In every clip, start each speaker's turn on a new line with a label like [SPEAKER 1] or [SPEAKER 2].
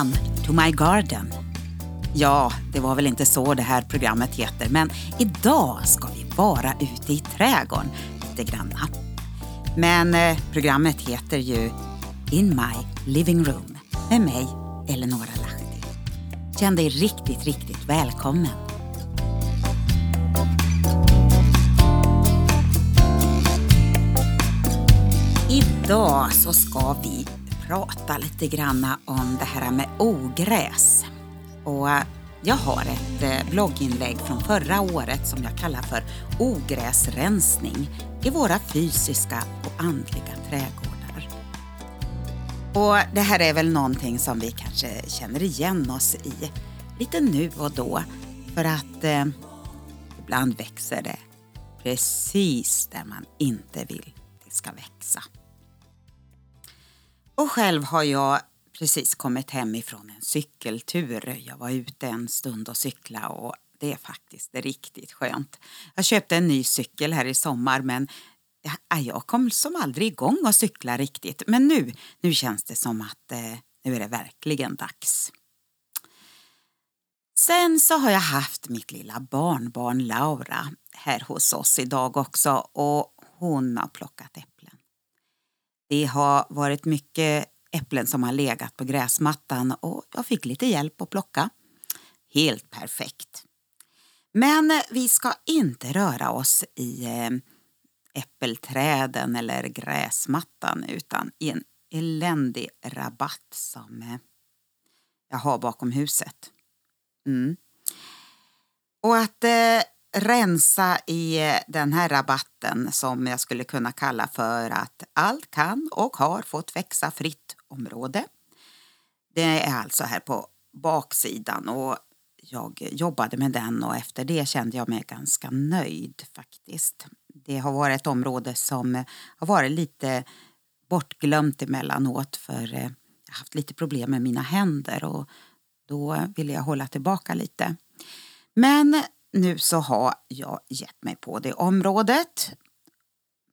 [SPEAKER 1] Welcome to my garden. Ja, det var väl inte så det här programmet heter, men idag ska vi vara ute i trädgården lite granna. Men eh, programmet heter ju In My Living Room med mig, Eleonora Lahti. Känn dig riktigt, riktigt välkommen. Idag så ska vi prata lite grann om det här med ogräs. Och eh, jag har ett eh, blogginlägg från förra året som jag kallar för ogräsrensning i våra fysiska och andliga trädgårdar. Och det här är väl någonting som vi kanske känner igen oss i lite nu och då för att eh, ibland växer det precis där man inte vill det ska växa. Och själv har jag precis kommit hem ifrån en cykeltur. Jag var ute en stund och cykla och det är faktiskt riktigt skönt. Jag köpte en ny cykel här i sommar men jag kom som aldrig igång att cykla riktigt. Men nu, nu känns det som att eh, nu är det verkligen dags. Sen så har jag haft mitt lilla barnbarn Laura här hos oss idag också och hon har plockat äpplen. Det har varit mycket äpplen som har legat på gräsmattan och jag fick lite hjälp att plocka. Helt perfekt. Men vi ska inte röra oss i eh, äppelträden eller gräsmattan utan i en eländig rabatt som eh, jag har bakom huset. Mm. Och att eh, rensa i eh, den här rabatten som jag skulle kunna kalla för att allt kan och har fått växa fritt område. Det är alltså här på baksidan och jag jobbade med den och efter det kände jag mig ganska nöjd faktiskt. Det har varit ett område som har varit lite bortglömt emellanåt för eh, jag har haft lite problem med mina händer och då ville jag hålla tillbaka lite. Men nu så har jag gett mig på det området.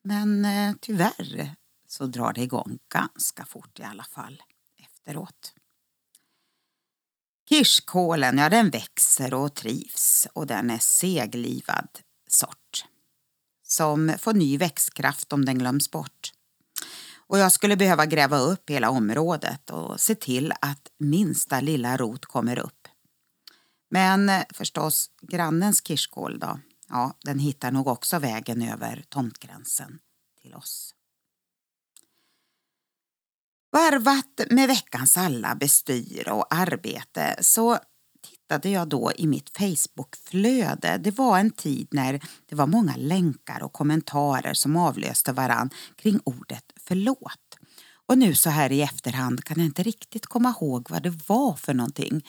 [SPEAKER 1] Men eh, tyvärr så drar det igång ganska fort i alla fall efteråt. Kirskålen, ja den växer och trivs och den är seglivad sort. Som får ny växtkraft om den glöms bort. Och jag skulle behöva gräva upp hela området och se till att minsta lilla rot kommer upp men eh, förstås, grannens kirskål då? Ja, den hittar nog också vägen över tomtgränsen till oss. Varvat med veckans alla bestyr och arbete så tittade jag då i mitt Facebookflöde. Det var en tid när det var många länkar och kommentarer som avlöste varann kring ordet förlåt. Och nu så här i efterhand kan jag inte riktigt komma ihåg vad det var för någonting.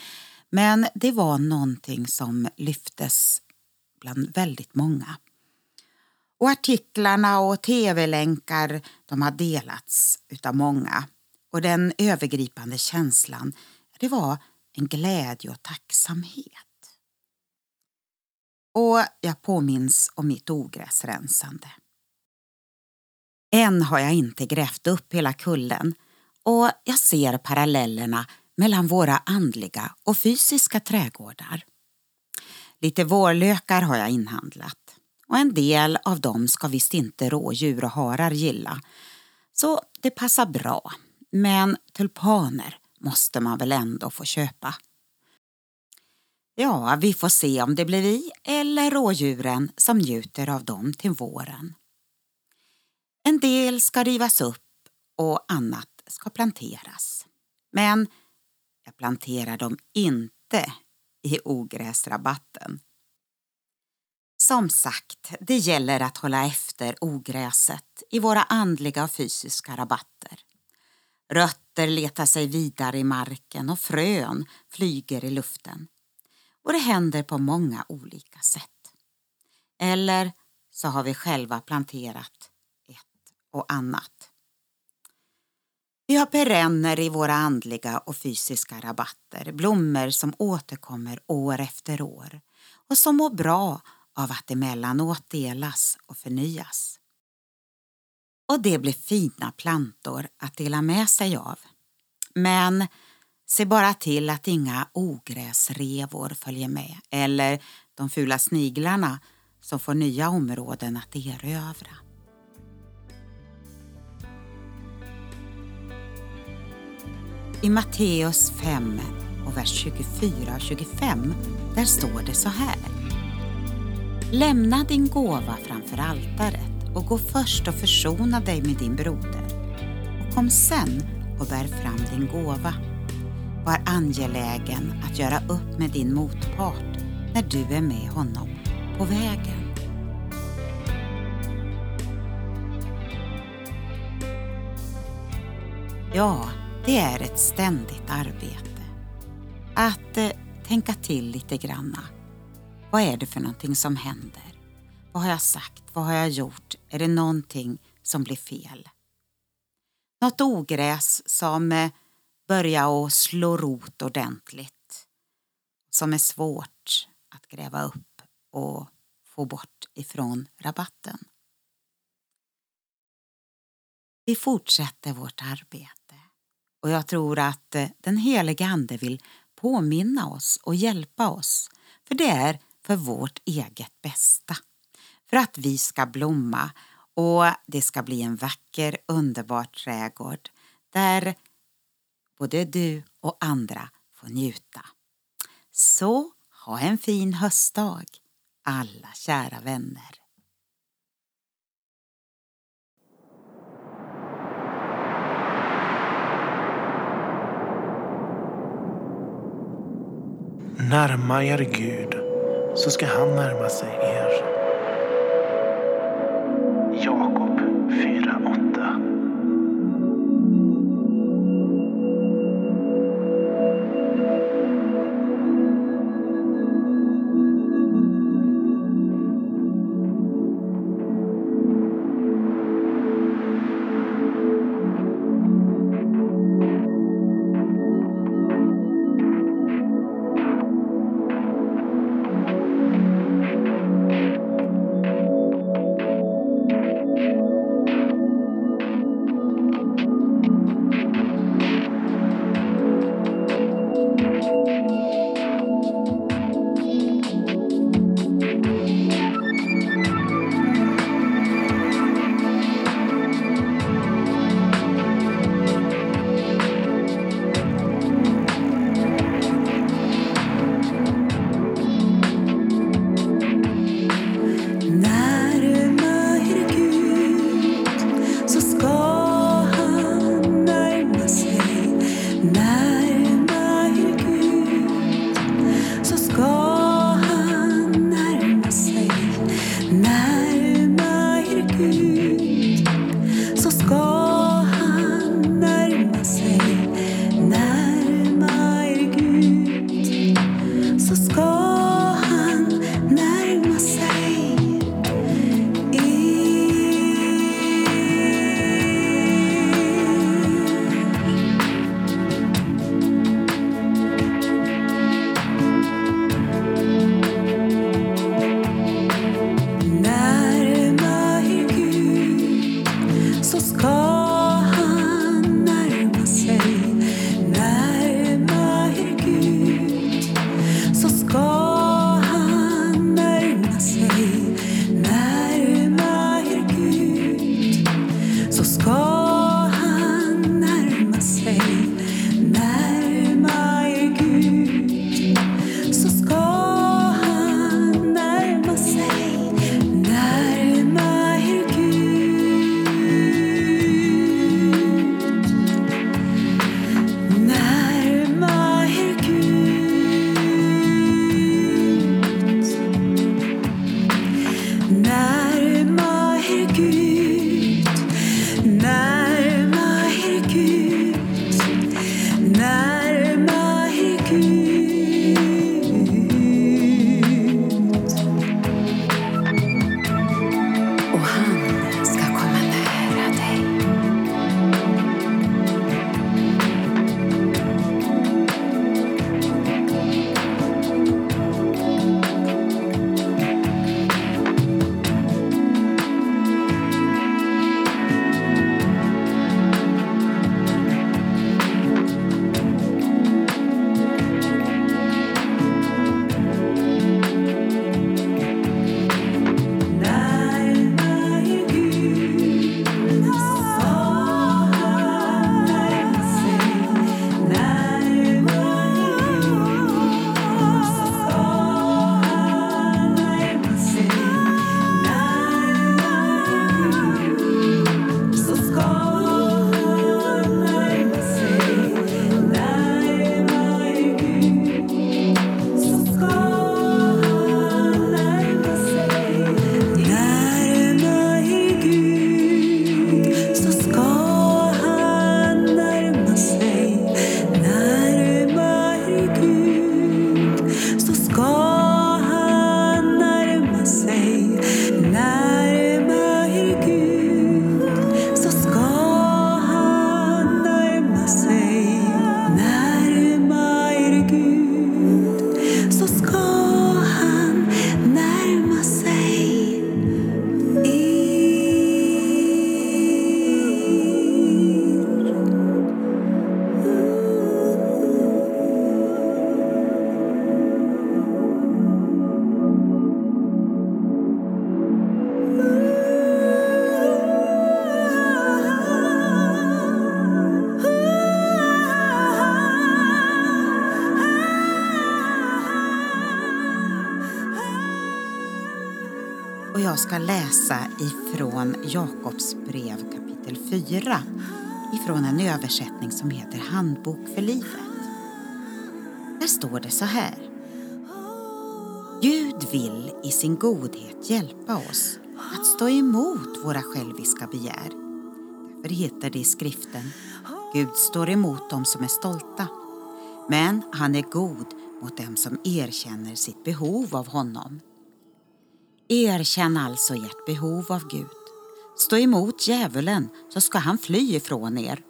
[SPEAKER 1] Men det var någonting som lyftes bland väldigt många. Och artiklarna och tv-länkar de har delats utav många. Och den övergripande känslan det var en glädje och tacksamhet. Och jag påminns om mitt ogräsrensande. Än har jag inte grävt upp hela kullen och jag ser parallellerna mellan våra andliga och fysiska trädgårdar. Lite vårlökar har jag inhandlat och en del av dem ska visst inte rådjur och harar gilla. Så det passar bra. Men tulpaner måste man väl ändå få köpa. Ja, vi får se om det blir vi eller rådjuren som njuter av dem till våren. En del ska rivas upp och annat ska planteras. Men jag planterar dem inte i ogräsrabatten. Som sagt, det gäller att hålla efter ogräset i våra andliga och fysiska rabatter. Rötter letar sig vidare i marken och frön flyger i luften. Och det händer på många olika sätt. Eller så har vi själva planterat ett och annat. Vi har perenner i våra andliga och fysiska rabatter, blommor som återkommer år efter år och som mår bra av att emellanåt delas och förnyas. Och det blir fina plantor att dela med sig av. Men Se bara till att inga ogräsrevor följer med eller de fula sniglarna som får nya områden att erövra. I Matteus 5 och vers 24 och 25 där står det så här. Lämna din gåva framför altaret och gå först och försona dig med din broder. Och kom sen och bär fram din gåva. Var angelägen att göra upp med din motpart när du är med honom på vägen. Ja, det är ett ständigt arbete. Att eh, tänka till lite granna. Vad är det för någonting som händer? Vad har jag sagt? Vad har jag gjort? Är det någonting som blir fel? Något ogräs som eh, börjar att slå rot ordentligt. Som är svårt att gräva upp och få bort ifrån rabatten. Vi fortsätter vårt arbete. Och jag tror att eh, den helige Ande vill påminna oss och hjälpa oss. För det är för vårt eget bästa. För att vi ska blomma och det ska bli en vacker, underbar trädgård där både du och andra får njuta. Så ha en fin höstdag, alla kära vänner.
[SPEAKER 2] Närma er Gud, så ska han närma sig och
[SPEAKER 1] jag ska läsa ifrån Jakobs brev kapitel 4 ifrån en översättning som heter Handbok för livet. Där står det så här. Gud vill i sin godhet hjälpa oss att stå emot våra själviska begär. Därför heter det i skriften Gud står emot dem som är stolta. Men han är god mot dem som erkänner sitt behov av honom. Erkänn alltså ert behov av Gud. Stå emot djävulen så ska han fly ifrån er.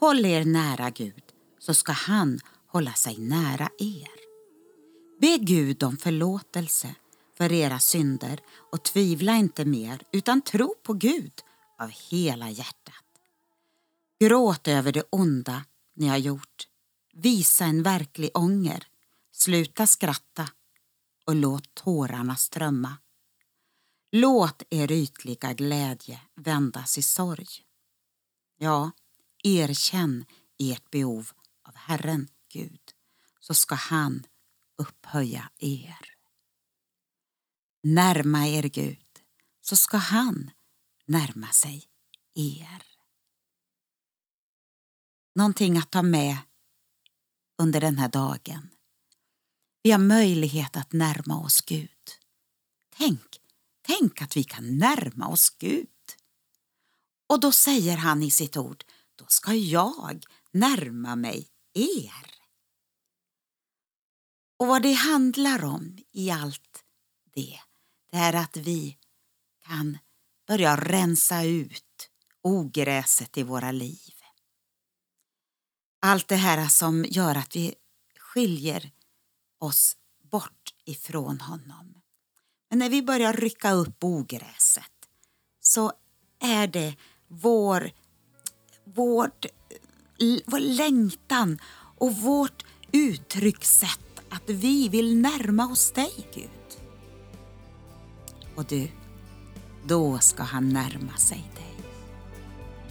[SPEAKER 1] Håll er nära Gud så ska han hålla sig nära er. Be Gud om förlåtelse för era synder och tvivla inte mer utan tro på Gud av hela hjärtat. Gråt över det onda ni har gjort. Visa en verklig ånger. Sluta skratta och låt tårarna strömma. Låt er ytliga glädje vändas i sorg. Ja, erkänn ert behov av Herren Gud, så ska han upphöja er. Närma er Gud, så ska han närma sig er. Någonting att ta med under den här dagen. Vi har möjlighet att närma oss Gud. Tänk, tänk att vi kan närma oss Gud. Och då säger han i sitt ord, då ska jag närma mig er. Och vad det handlar om i allt det, det är att vi kan börja rensa ut ogräset i våra liv. Allt det här som gör att vi skiljer oss bort ifrån honom. Men när vi börjar rycka upp ogräset så är det vår, vårt, vår längtan och vårt uttryckssätt att vi vill närma oss dig, Gud. Och du, då ska han närma sig dig.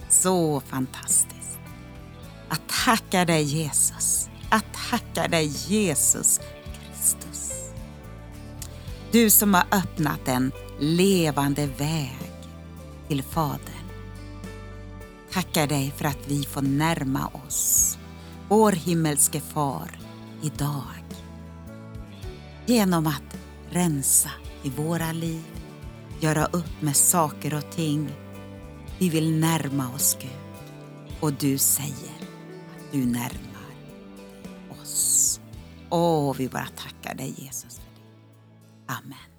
[SPEAKER 1] Så fantastiskt. Att tacka dig Jesus. Att tacka dig Jesus du som har öppnat en levande väg till Fadern. Tackar dig för att vi får närma oss vår himmelske far idag. Genom att rensa i våra liv, göra upp med saker och ting. Vi vill närma oss Gud och du säger att du närmar oss. Åh, vi bara tackar dig Jesus för. Amen.